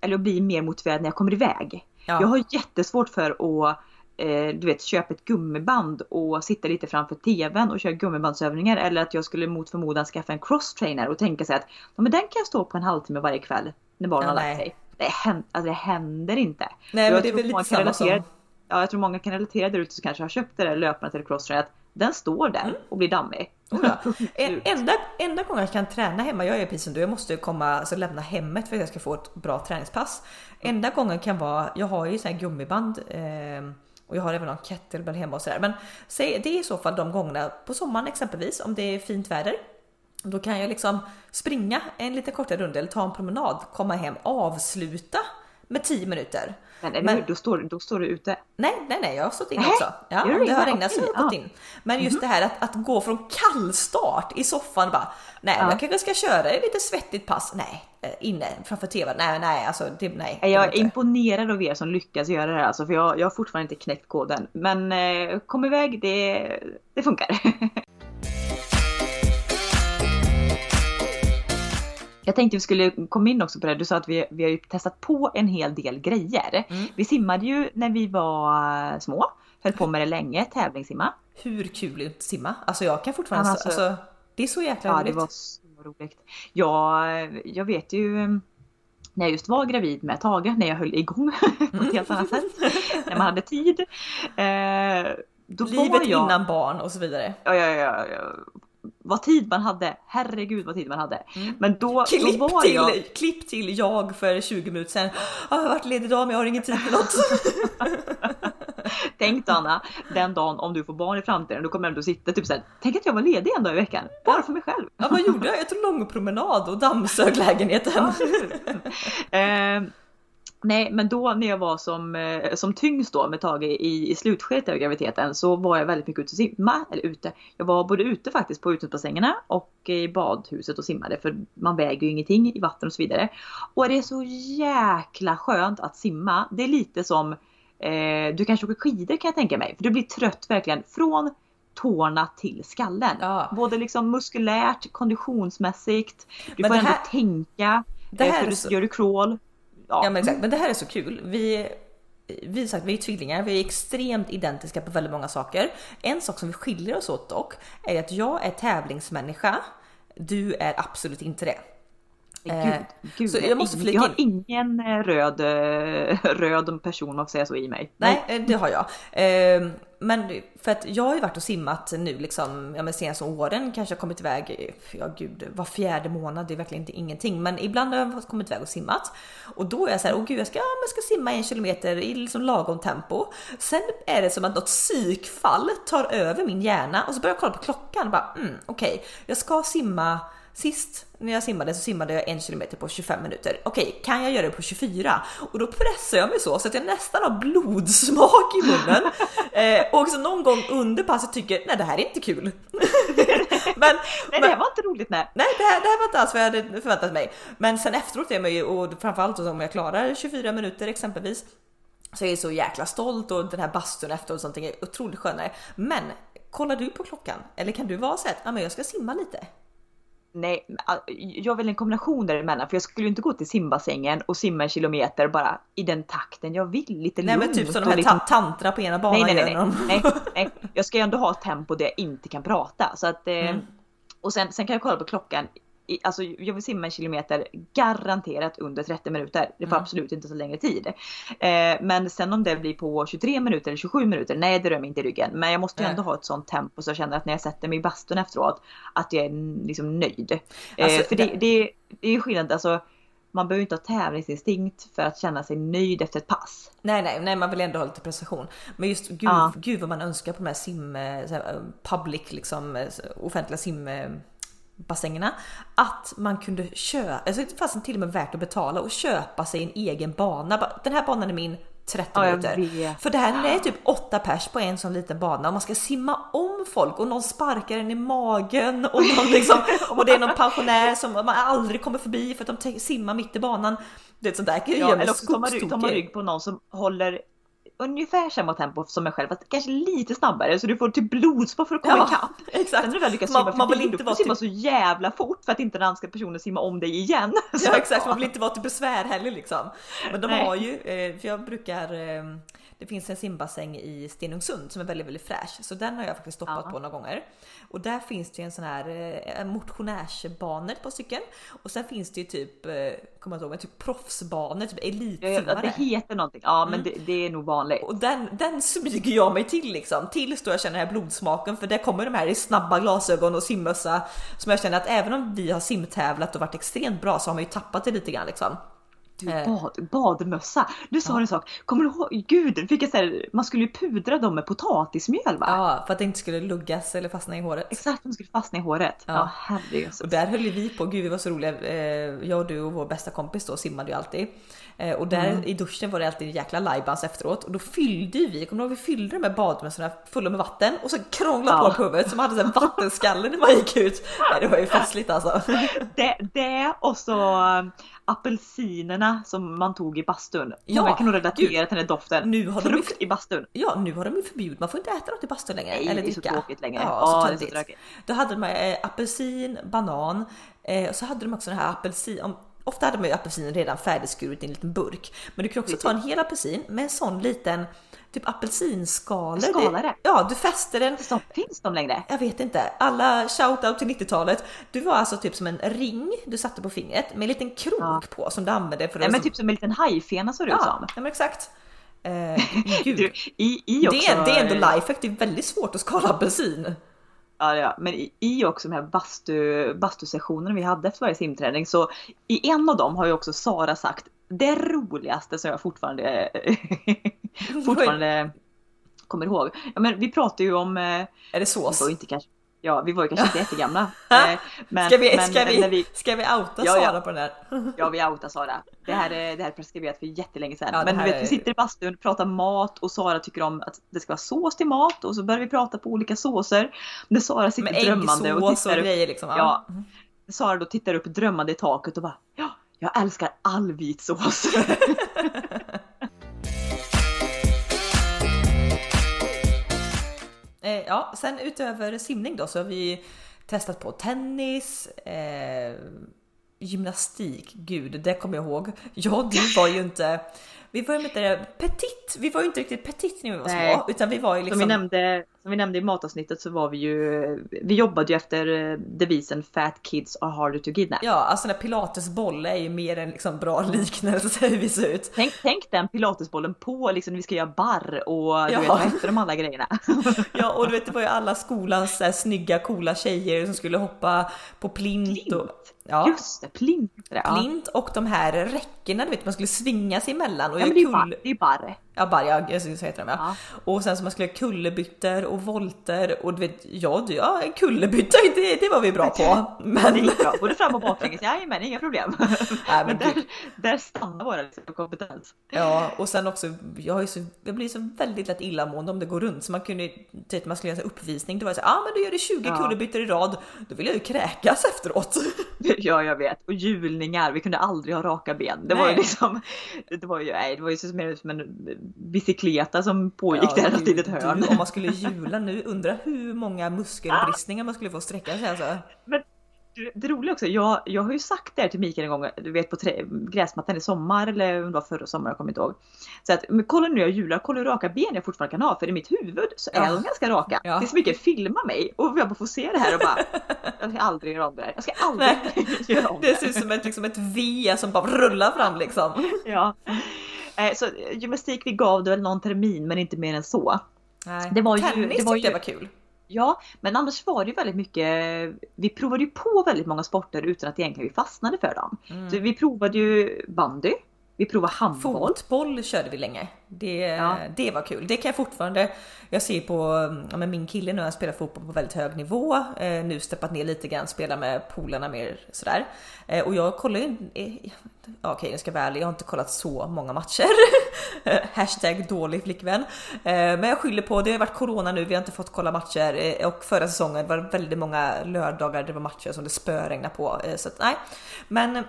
eller att bli mer motiverad när jag kommer iväg. Ja. Jag har jättesvårt för att eh, du vet, köpa ett gummiband och sitta lite framför TVn och köra gummibandsövningar. Eller att jag skulle mot förmodan skaffa en crosstrainer och tänka sig att ja, men den kan jag stå på en halvtimme varje kväll när barnen Ja, har lagt sig. Det händer, alltså det händer inte. Nej, Och men jag det är väl lite samma som- Ja, jag tror många kan relatera där ute som kanske har köpt det där löparna till crosstrainer. Att den står där och blir dammig. Mm. Oh. En- Enda, enda gången jag kan träna hemma, jag är precis som du, jag måste komma, alltså lämna hemmet för att jag ska få ett bra träningspass. Enda gången kan vara, jag har ju så här gummiband eh, och jag har även någon kettlebell hemma och sådär. Men det är i så fall de gångerna på sommaren exempelvis om det är fint väder. Då kan jag liksom springa en lite kortare runda eller ta en promenad, komma hem, avsluta med 10 minuter. Men, eller Men- hur? Då, står, då står du ute. Nej, nej, nej, jag har stått in Nej, också. Ja, du det har det? regnat så jag in. Men just det här att, att gå från kallstart i soffan och bara nej, Ja. jag kanske ska köra ett lite svettigt pass. Nej, eh, inne framför tvn. Nej, nej, alltså det, nej. det Jag är imponerad av er som lyckas göra det här alltså, för jag, jag har fortfarande inte knäckt koden. Men eh, kom iväg, det, det funkar. Jag tänkte vi skulle komma in också på det. Du sa att vi, vi har ju testat på en hel del grejer. Mm. Vi simmade ju när vi var små. Höll på med det länge, tävlingssimma. Hur kul är det att simma? Alltså jag kan fortfarande, Ja, alltså, alltså- det är så jäkla Ja, roligt. det var så roligt. Ja, jag vet ju mm, när jag just var gravid med Tage, när jag höll igång på ett helt annat sätt. när man hade tid. Eh, Livet jag, innan barn och så vidare. Ja, ja, ja, ja. Vad tid man hade. Herregud vad tid man hade. Mm. Men då, då Klipp var till, jag... klipp till jag för 20 minuter sedan. Ah, jag har varit ledig idag men jag har ingen tid för något. Tänk då, Anna, den dagen om du får barn i framtiden, då kommer jag ändå sitta typ såhär. Tänk att jag var ledig en dag i veckan. Bara för mig själv. ja, vad gjorde jag? Jag tog lång promenad och dammsög lägenheten. eh, nej, men då när jag var som, eh, som tyngst då med Tage i, i slutskedet av graviditeten så var jag väldigt mycket ute och simma. Eller ute. Jag var både ute faktiskt på utomhusbassängerna och i badhuset och simmade för man väger ju ingenting i vatten och så vidare. Och det är så jäkla skönt att simma. Det är lite som eh, du kanske åker skidor kan jag tänka mig. För du blir trött verkligen från tårna till skallen. Ja. Både liksom muskulärt, konditionsmässigt. Du Men får ändå här- tänka. Det eh, här för du, så- gör du crawl. Ja, Ja men exakt, men det här är så kul. Vi, vi, sagt, vi är tvillingar, vi är extremt identiska på väldigt många saker. En sak som vi skiljer oss åt dock är att jag är tävlingsmänniska. Du är absolut inte det. Gud, Eh, gud, så jag måste flika jag har in. ingen eh, röd, eh, röd person om säga så i mig. Nej, det har jag. Eh, Men för att jag har ju varit och simmat nu liksom, ja men senaste åren kanske jag kommit iväg, ja gud, var fjärde månad, det är verkligen inte ingenting. Men ibland har jag kommit iväg och simmat. Och då är jag så här, åh gud jag ska, jag ska simma en kilometer i liksom lagom tempo. Sen är det som att något psykfall tar över min hjärna och så börjar jag kolla på klockan och bara, mm, okej, jag ska simma Sist när jag simmade så simmade jag en kilometer på 25 minuter. Okej, kan jag göra det på 24? Och då pressar jag mig så så att jag nästan har blodsmak i munnen. eh, och så någon gång under passet tycker nej det här är inte kul. men, Nej, det här var inte roligt nej. Nej, det här, det här var inte alls vad jag hade förväntat mig. Men sen efteråt är man ju, och framförallt om jag klarar 24 minuter exempelvis, så är jag så jäkla stolt och den här bastun efteråt och sånt är otroligt skönare. Men kollar du på klockan? Eller kan du vara så att ja, men jag ska simma lite? Nej, ah, jag vill en kombination däremellan för jag skulle ju inte gå till simbassängen och simma en kilometer bara i den takten jag vill. Lite Nej men lugnt typ som de här liksom- ta- tantra på ena banan nej, nej, nej, nej, nej, nej. Jag ska ju ändå ha ett tempo där jag inte kan prata. Så att, eh, Mm. Och sen, sen kan jag kolla på klockan. Alltså, jag vill simma en kilometer garanterat under 30 minuter. Det får Mm. absolut inte så längre tid. Eh, men sen om det blir på 23 minuter eller 27 minuter, nej det rör mig inte i ryggen. Men jag måste ju ändå ha ett sånt tempo så jag känner att när jag sätter mig i bastun efteråt att jag är liksom nöjd. Eh, Alltså, för det, det- det, det är ju skillnad, alltså man behöver inte ha tävlingsinstinkt för att känna sig nöjd efter ett pass. Nej, nej, nej, man vill ändå ha lite prestation. Men just gud, Ja. gud vad man önskar på de här sim, eh, eh, public, liksom eh, offentliga simbassängerna. Att man kunde köpa, alltså det fanns till och med värt att betala och köpa sig en egen bana. Den här banan är min, 30 Ja, minuter. För det här är typ 8 pers på en sån liten bana och man ska simma om folk och någon sparkar en i magen och, någon liksom, och det är någon pensionär som man aldrig kommer förbi för att de simmar mitt i banan. Det är sånt där kan ju Ja, eller också tar man, rygg, tar man rygg på någon som håller ungefär samma tempo som mig själv, fast kanske lite snabbare så du får typ blodspår för att komma Ja, ikapp. exakt. Sen när du väl lyckas Man- simma man vill inte vara simma typ- så jävla fort för att inte den andra personen simma om dig igen. Ja exakt, man vill inte vara till besvär heller liksom. Men de Nej. har ju, eh, för jag brukar, eh, det finns en simbassäng i Stenungsund som är väldigt, väldigt fräsch. Så den har jag faktiskt stoppat Ja. på några gånger. Och där finns det ju en sån här eh, motionärsbanor på stycken. Och sen finns det ju typ, eh, kommer jag ihåg, men typ proffsbanor, typ elitsimmare. det heter någonting, ja men Mm. det, det är nog vanligt. Och den, den smyger jag mig till liksom, tills då jag känner den här blodsmaken för där kommer de här i snabba glasögon och simmössa som jag känner att även om vi har simtävlat och varit extremt bra så har man ju tappat det lite grann liksom. Du, Eh. bad, badmössa. Du sa en sak, kommer du ihåg? Gud, fick jag säga, man skulle ju pudra dem med potatismjöl va? Ja, för att det inte skulle luggas eller fastna i håret. Exakt, de skulle fastna i håret. Ja. Ja, herregud. Och där höll vi på, gud vi var så roliga, eh, jag och du och vår bästa kompis då simmade ju alltid. Eh, och där Mm. i duschen var det alltid jäkla lajbans efteråt och då fyllde vi, kommer du ihåg vi fyllde de här badmössorna fulla med vatten och så krånglade Ja. på på huvudet som hade här vattenskalle när man gick ut. Nej, det var ju festligt alltså. Det, det och så apelsinerna som man tog i bastun. Ja, Många kan nog relatera till den här doften. Nu har de Frukt i bastun. Ja, nu har de ju förbjudit, man får inte äta något i bastun längre. Nej, eller det är så tråkigt längre. Ja, Ja, så det är så tråkigt. Då hade de eh, apelsin, banan eh, och så hade de också den här apelsin. Om, ofta hade man ju apelsinen redan färdigskurit i en liten burk. Men du kan också ta en hel apelsin med en sån liten typ apelsinskalare. Skalare? Ja, du fäster den Så finns de längre? jag vet inte, alla shoutout till 90-talet. Du var alltså typ som en ring du satte på fingret med en liten krok Ja. på som du använde för. Nej men typ som en liten hajfena såg det ut ja, som. ja, men exakt. Eh, gud. Du, i, i också, det, är, det är ändå lifehack, det är väldigt svårt att skala apelsin. Ja, ja, men i, i också de här bastu, bastusessionerna vi hade efter varje simträning så i en av dem har ju också Sara sagt det roligaste som jag fortfarande fortfarande kommer ihåg. Ja, men vi pratar ju om, eh, Är det sås? inte kanske, ja vi var ju kanske inte jättegamla. eh, men, Ska vi, men ska, när vi, ska vi outa Ja. Sara på den här? Ja vi outar Sara. Det här är, det här är preskriberat för jättelänge sedan. Ja, men vet, är- vi sitter i bastun, pratar mat och Sara tycker om att det ska vara sås till mat och så börjar vi prata på olika såser. När Sara sitter Med drömmande och och, tittar upp, grejer liksom. Ja. Sara då tittar upp drömmande i taket och bara ja, jag älskar all vit sås. Eh, ja, sen utöver simning då så har vi testat på tennis, eh, gymnastik, gud det kommer jag ihåg. Ja, du var ju inte, vi var ju inte petit, vi var ju inte riktigt petit när vi var Nej. små, utan vi var ju Som, liksom vi nämnde, som vi nämnde i matavsnittet så var vi ju, vi jobbade ju efter eh, devisen Fat kids are harder to kidnap. Ja, alltså den här pilatesboll är ju mer en liksom bra liknelse hur vi ser ut. Tänk, tänk den pilatesbollen på liksom när vi ska göra barr och du Ja. vet vad hette de alla grejerna? Ja, och du vet det var ju alla skolans så här, snygga coola tjejer som skulle hoppa på plint. Och, ja. Just det, plint. Plint och de här räckena du vet man skulle svinga sig emellan och Ja, göra men det är ju kull... barr. Det är barr. Ja, bara, ja, jag så heter de ja. Ja. Och sen så man skulle göra kullerbyttor och volter och du vet, ja ja kullerbytta, det, det var vi bra på. Det Men gick bra. Både fram och baklänges. Jajamän, inga problem. Nej, men men där, där stannar våra liksom, kompetens. ja, och sen också, jag, ju så, jag blir så väldigt lätt illamående om det går runt så man kunde, typ man skulle göra en uppvisning, då var det så ja ah, men då gör du 20 Ja. kullerbyttor i rad, då vill jag ju kräkas efteråt. Ja, jag vet. Och hjulningar. Vi kunde aldrig ha raka ben. Det var ju Nej. liksom, det var ju, nej, det var ju så mer som en bicykleta som pågick Ja, där alltid i ett hörn. Du, om man skulle hjula nu, undra hur många muskelbristningar man skulle få sträcka sig alltså. Du, Det roliga också, jag, jag har ju sagt det här till Mikael en gång, du vet på trä, gräsmattan i sommar eller om det var förra sommaren, jag kommer inte ihåg. Så att, men kolla nu jag hjular, kolla hur raka ben jag fortfarande kan ha, för i mitt huvud så är Ja. de ganska raka. Ja. Det är så mycket filma mig och jag bara får se det här och bara, jag ska aldrig göra om det här. Jag ska aldrig göra om Det ser ut som ett, liksom ett V som bara rullar fram liksom. Ja. Eh, Så eh, gymnastik vi gav det väl någon termin men inte mer än så. Nej. Det var ju- Tennis det var tyckte ju- jag var kul. Ja, men annars var det ju väldigt mycket, vi provade ju på väldigt många sporter utan att egentligen vi fastnade för dem. Mm. Så vi provade ju bandy, Vi provade handboll. Fotboll körde vi länge. Det, ja. det var kul. Det kan jag fortfarande. Jag ser på ja, min kille nu, han spelar fotboll på väldigt hög nivå. Eh, nu steppat ner lite grann, spelar med polarna mer sådär. Eh, och jag kollar ju. Eh, Okej, okay, jag ska vara ärlig, jag har inte kollat så många matcher. Hashtag dålig flickvän. Eh, men jag skyller på, det har varit corona nu, vi har inte fått kolla matcher eh, och förra säsongen var det väldigt många lördagar det var matcher som det spöregnade på. Eh, så att, nej, men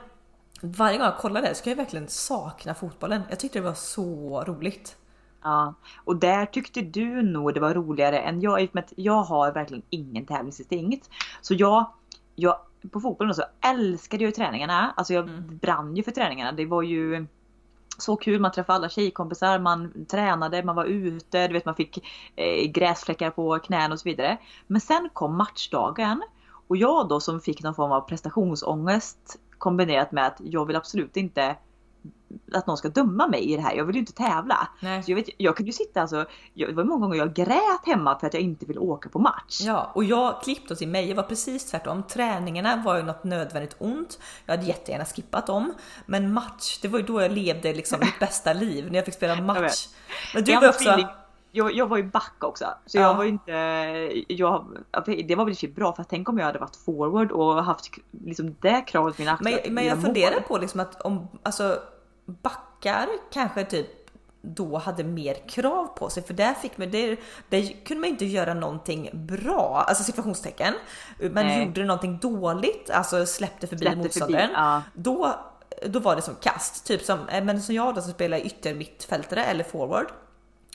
varje gång jag kollar det så kan jag verkligen sakna fotbollen. Jag tyckte det var så roligt. Ja, och där tyckte du nog det var roligare än jag i och med att jag har verkligen ingen tävlingsinstinkt. Så jag, jag på fotbollen så älskade jag ju träningarna. Alltså jag mm. brann ju för träningarna. Det var ju så kul, man träffade alla tjejkompisar, man tränade, man var ute, du vet man fick eh, gräsfläckar på knän och så vidare. Men sen kom matchdagen och jag då som fick någon form av prestationsångest kombinerat med att jag vill absolut inte att någon ska döma mig i det här. Jag vill ju inte tävla. Nej. Så jag, vet, jag kunde ju sitta alltså, jag, det var många gånger jag grät hemma för att jag inte vill åka på match. Ja, och jag klippte till mig, jag var precis tvärtom. Träningarna var ju något nödvändigt ont. Jag hade jättegärna skippat dem. Men match, det var ju då jag levde liksom mitt bästa liv, när jag fick spela match. Men du var också jag, jag var ju back också. Så ja. jag var ju inte... Jag, det var väl inte bra för tänk om jag hade varit forward och haft liksom det kravet på mina axlar. Men, men jag funderar på liksom att om alltså backar kanske typ då hade mer krav på sig för där fick man, där, där kunde man inte göra någonting bra, alltså situationstecken. Men Nej. gjorde någonting dåligt, alltså släppte förbi släppte motståndaren. Förbi, ja. Då, då var det som kast, typ som, eh, men som jag då som spelar ytter mittfältare eller forward.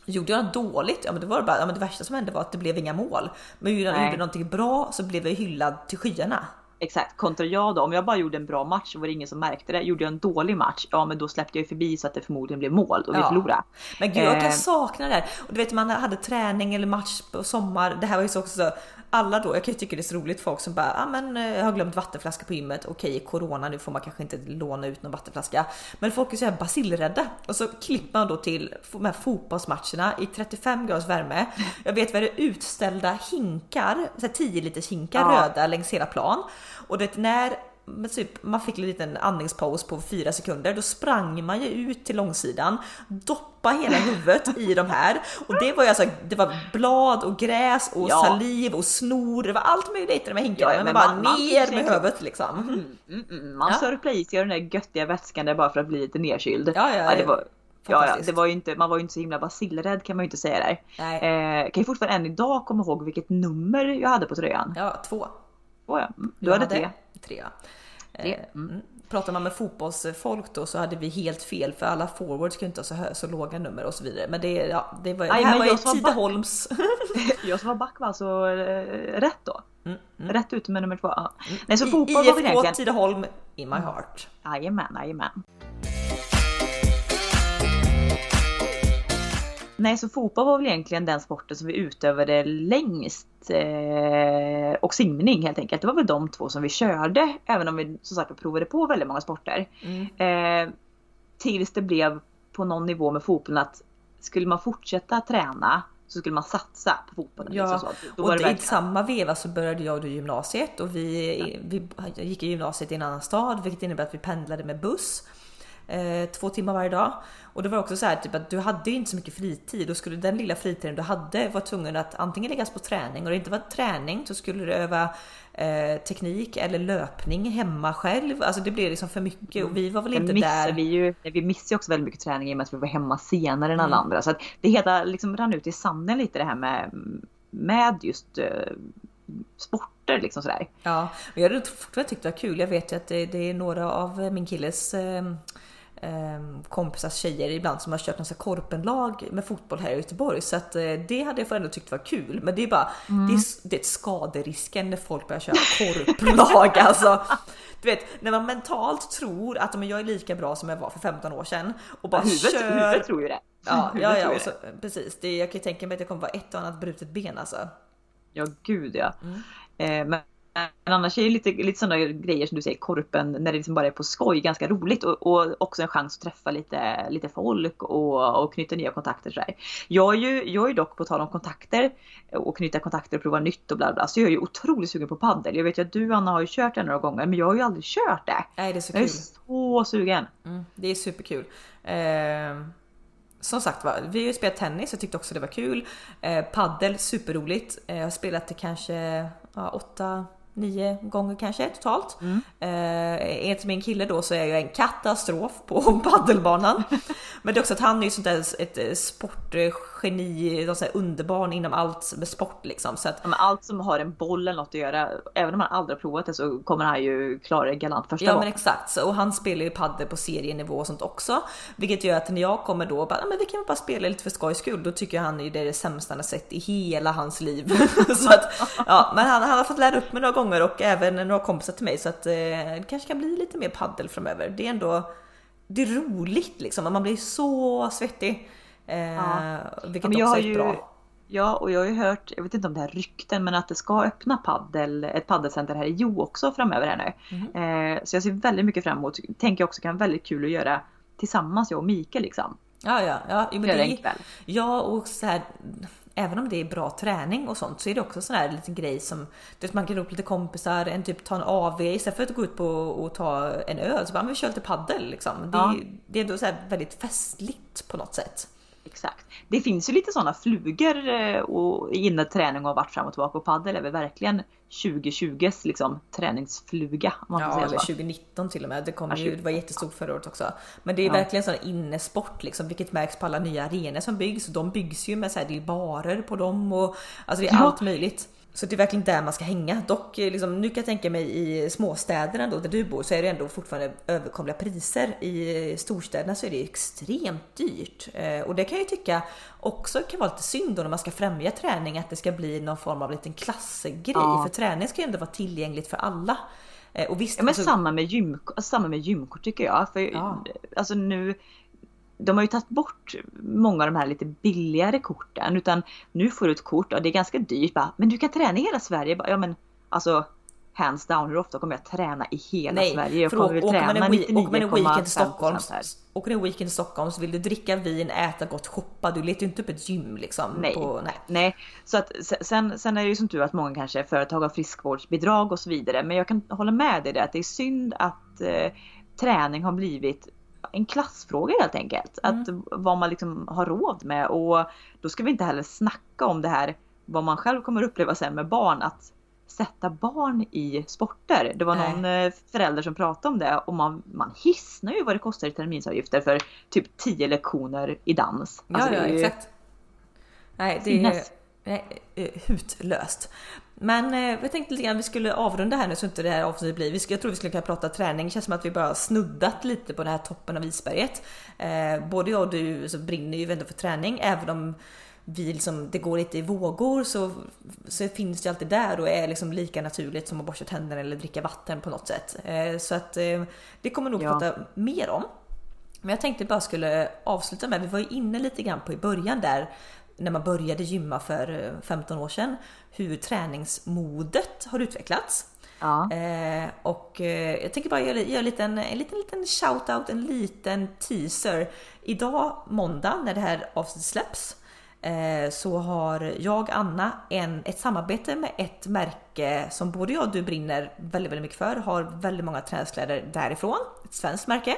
Gjorde jag dåligt, ja men det var bara, ja, men det värsta som hände var att det blev inga mål. Men gjorde jag gjorde någonting bra så blev jag hyllad till skyarna. Exakt, kontra jag då. Om jag bara gjorde en bra match så var det ingen som märkte det. Gjorde jag en dålig match, ja men då släppte jag förbi så att det förmodligen blev mål och vi ja. förlorade. Men gud jag kan eh. sakna det här. Och du vet man hade träning eller match på sommar. Det här var ju så också alla då, jag kan ju tycka det är så roligt folk som bara, ah, men eh, jag har glömt vattenflaska på gymmet. Okej, corona nu får man kanske inte låna ut någon vattenflaska. Men folk är så här basilrädda och så klipper man då till de här fotbollsmatcherna i 35 graders värme. Jag vet vad det är utställda hinkar, så 10 liters hinkar ja. röda längs hela plan. Och det när typ, man fick en liten andningspaus på fyra sekunder. Då sprang man ju ut till långsidan, doppa hela huvudet i de här och det var ju alltså, det var blad och gräs och ja. saliv och snor. Det var allt möjligt i de här hinkarna, ja, men, men bara man, ner med huvudet liksom. Mm, mm, mm. Man ja. sörplade i sig den där göttiga vätskan där bara för att bli lite nedkyld. Ja, ja, ja, det var, Ja, ja, det var ju inte, man var ju inte så himla basilrädd kan man ju inte säga där. Nej. Eh, kan ju fortfarande än idag komma ihåg vilket nummer jag hade på tröjan. Ja, två. Oh ja. Mm, du hade, hade tre. Tre. Eh, mm. Mm. Pratar man med fotbollsfolk då så hade vi helt fel för alla forwards kunde inte ha så, så låga nummer och så vidare. Men det, ja, det, var, Aj, det här var ju Tidaholms. jag som var back var alltså äh, rätt då. Mm, mm. Rätt ute med nummer två. Ja. Nej, så fotboll I, var IFK egentligen... Tidaholm in my heart. Jajamän, jajamän. Nej, så fotboll var väl egentligen den sporten som vi utövade längst. Eh, och simning helt enkelt. Det var väl de två som vi körde. Även om vi som sagt provade på väldigt många sporter. Mm. Eh, tills det blev på någon nivå med fotbollen att skulle man fortsätta träna så skulle man satsa på fotbollen. Ja, liksom och i samma veva så började jag då gymnasiet och vi, ja. vi gick i gymnasiet i en annan stad vilket innebär att vi pendlade med buss eh, två timmar varje dag. Och det var också så här, typ att du hade ju inte så mycket fritid och skulle den lilla fritiden du hade vara tvungen att antingen läggas på träning och det inte var träning så skulle du öva eh, teknik eller löpning hemma själv. Alltså det blev liksom för mycket och vi var väl inte där. Vi, ju, vi missade ju också väldigt mycket träning i och med att vi var hemma senare än alla mm. andra. Så att det hela liksom rann ut i sanden lite det här med, med just eh, sporter liksom sådär. Ja, och jag hade fortfarande tyckt det var kul. Jag vet ju att det, det är några av min killes eh, kompisars tjejer ibland som har kört något korpenlag med fotboll här i Göteborg. Så att, eh, det hade jag ändå tyckt var kul. Men det är bara, mm. det, är, det är skaderisken när folk börjar köra korplag. alltså, du vet, när man mentalt tror att men jag är lika bra som jag var för 15 år sedan och bara huvudet, kör... Huvudet tror ju det. Ja, ja, ja så, precis. Det, jag kan ju tänka mig att det kommer vara ett och annat brutet ben alltså. Ja, gud ja. Mm. Eh, men Men annars är det lite, lite sådana grejer som du säger, korpen, när det liksom bara är på skoj, ganska roligt och, och också en chans att träffa lite, lite folk och, och knyta nya kontakter. Så Jag, är ju, jag är dock, på tal om kontakter och knyta kontakter och prova nytt och bla bla, så jag är ju otroligt sugen på paddel. Jag vet ju att du Anna har ju kört det några gånger, men jag har ju aldrig kört det. Nej, det är så jag kul. är så sugen. Mm, det är superkul. Eh, som sagt var, vi har ju spelat tennis, jag tyckte också det var kul. Eh, paddel, superroligt. Eh, jag har spelat det kanske ja, åtta nio gånger kanske totalt. Mm. Eh, enligt min kille då så är jag en katastrof på paddelbanan. Men det är också att han är ju sånt där ett eh, sportgeni, underbarn inom allt med sport liksom. Så att, ja, allt som har en boll eller något att göra, även om han aldrig har provat det så kommer han ju klara det galant första Ja gången. men exakt, och han spelar ju paddel på serienivå och sånt också. Vilket gör att när jag kommer då bara, men vi kan väl bara spela lite för skojs skull. Då tycker han ju det är det sämsta han har sett i hela hans liv. så att, ja, men han, han har fått lära upp mig några gånger gånger och även några kompisar till mig så att eh, det kanske kan bli lite mer paddel framöver. Det är ändå det är roligt liksom, man blir så svettig. Eh, ja. Vilket jag också är ju, bra. Ja, och jag har ju hört, jag vet inte om det här rykten, men att det ska öppna paddel, ett paddelcenter här i Jo också framöver här nu. Mm. Eh, så jag ser väldigt mycket fram emot, tänker också kan vara väldigt kul att göra tillsammans jag och Mikael liksom. Ja, ja, ja. Jo, men det, ja, och så här, även om det är bra träning och sånt så är det också sån här liten grej som du vet, man kan upp lite kompisar, en typ ta en AV istället för att gå ut på och ta en öl så bara vi kör lite paddel liksom. Det, ja. det är ändå så väldigt festligt på något sätt. Exakt. Det finns ju lite sådana flugor eh, och inneträning och varit fram och tillbaka och paddel är väl verkligen 2020s liksom träningsfluga. Man ja, eller 2019 till och med. Det, kom ja, ju, det var jättestort förra året också. Men det är ja. verkligen sån innesport liksom, vilket märks på alla nya arenor som byggs. De byggs ju med så här, det är barer på dem och alltså det är ja. allt möjligt. Så det är verkligen där man ska hänga. Dock, eh, liksom, nu kan jag tänka mig i småstäderna då, där du bor så är det ändå fortfarande överkomliga priser. I storstäderna så är det extremt dyrt. Eh, och det kan jag tycka också kan vara lite synd då när man ska främja träning, att det ska bli någon form av liten klassgrej. Ja. För träning ska ju ändå vara tillgängligt för alla. Eh, och visst, ja, men alltså, samma, med gym, samma med gymkort tycker jag. För, ja. Alltså nu de har ju tagit bort många av de här lite billigare korten utan nu får du ett kort och det är ganska dyrt. Bara, men du kan träna i hela Sverige. ja men alltså hands down, hur ofta kommer jag träna i hela Nej, Sverige? Jag kommer väl träna 99,5 Åker man en weekend till Stockholm, åker en weekend till Stockholm så vill du dricka vin, äta gott, shoppa. Du letar ju inte upp ett gym liksom. Nej, på, nej. nej. så att sen, sen är det ju som tur att många kanske företag har friskvårdsbidrag och så vidare. Men jag kan hålla med dig där att det är synd att eh, träning har blivit en klassfråga helt enkelt. Mm. Att vad man liksom har råd med och då ska vi inte heller snacka om det här vad man själv kommer uppleva sen med barn att sätta barn i sporter. Det var någon Nej. Eh, förälder som pratade om det och man, man hissnar ju vad det kostar i terminsavgifter för typ 10 lektioner i dans. Ja, alltså, ja exakt. Nej, det är, hutlöst. Men eh, jag tänkte lite grann vi skulle avrunda här nu så inte det här avsnittet blir. Vi ska, jag tror vi skulle kunna prata träning. Det känns som att vi bara snuddat lite på den här toppen av isberget. Eh, både jag och du så brinner ju ändå för träning även om vi liksom, det går lite i vågor så, så finns det alltid där och är liksom lika naturligt som att borsta tänderna eller dricka vatten på något sätt. Eh, så att eh, det kommer nog ja. prata mer om. Men jag tänkte bara skulle avsluta med, vi var ju inne lite grann på i början där när man började gymma för 15 eh, år sedan, hur träningsmodet har utvecklats. Ja. Eh, och eh, jag tänker bara göra, göra en, liten, en liten, liten shout-out, en liten teaser. Idag måndag när det här avsnittet släpps eh, så har jag, Anna, en, ett samarbete med ett märke som både jag och du brinner väldigt, väldigt mycket för. Har väldigt många träningskläder därifrån, ett svenskt märke.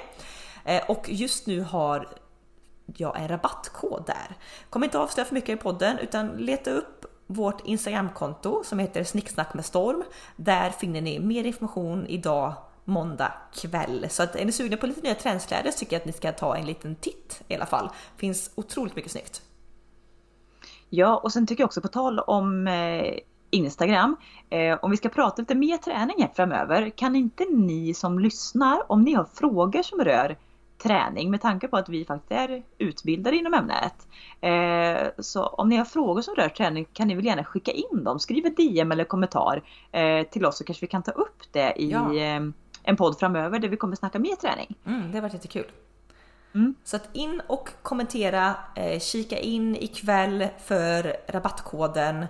Eh, och just nu har jag en rabattkod där. Kommer inte avslöja för mycket i podden utan leta upp vårt Instagramkonto som heter Snicksnack med storm. Där finner ni mer information idag måndag kväll. Så att är ni sugna på lite nya träningskläder så tycker jag att ni ska ta en liten titt i alla fall. Finns otroligt mycket snyggt. Ja, och sen tycker jag också på tal om eh, Instagram. Eh, om vi ska prata lite mer träning här framöver, kan inte ni som lyssnar, om ni har frågor som rör träning med tanke på att vi faktiskt är utbildade inom ämnet. Eh, så om ni har frågor som rör träning kan ni väl gärna skicka in dem. Skriv ett DM eller kommentar eh, till oss så kanske vi kan ta upp det i ja. eh, en podd framöver där vi kommer snacka mer träning. Mm, det har varit jättekul. Mm. Så att in och kommentera, kika in ikväll för rabattkoden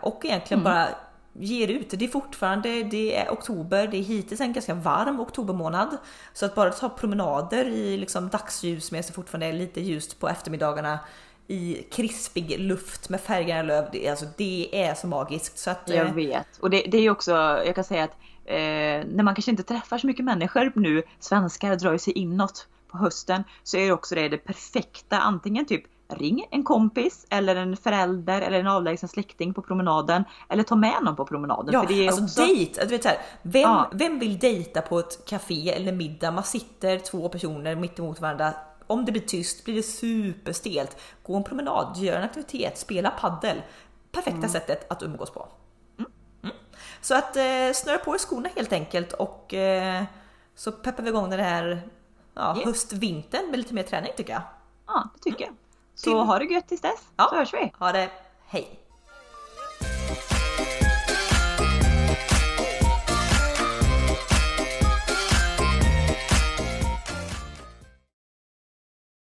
och egentligen mm. bara ger ut. Det är fortfarande, det är oktober, det är hittills en ganska varm oktobermånad. Så att bara ta promenader i liksom dagsljus med så fortfarande är lite ljust på eftermiddagarna i krispig luft med färggranna löv. Det, alltså, det är så magiskt. Så att, Jag eh, vet. Och det, det är också, jag kan säga att eh, när man kanske inte träffar så mycket människor nu, svenskar drar ju sig inåt på hösten, så är det också det, det perfekta. Antingen typ ring en kompis eller en förälder eller en avlägsen släkting på promenaden. Eller ta med någon på promenaden. Ja, för det är alltså också... dejt. Du vet så här, vem, Ja. vem vill dejta på ett café eller middag? Man sitter två personer mitt emot varandra. Om det blir tyst blir det superstelt. Gå en promenad, gör en aktivitet, spela paddel. Perfekta Mm. sättet att umgås på. Mm. Så att eh, snöra på er skorna helt enkelt och eh, så peppar vi igång den här ja, Yes. höst-vintern med lite mer träning tycker jag. Ja, det tycker jag. Så ha det gött tills dess, Ja. så hörs vi. Ha det, hej!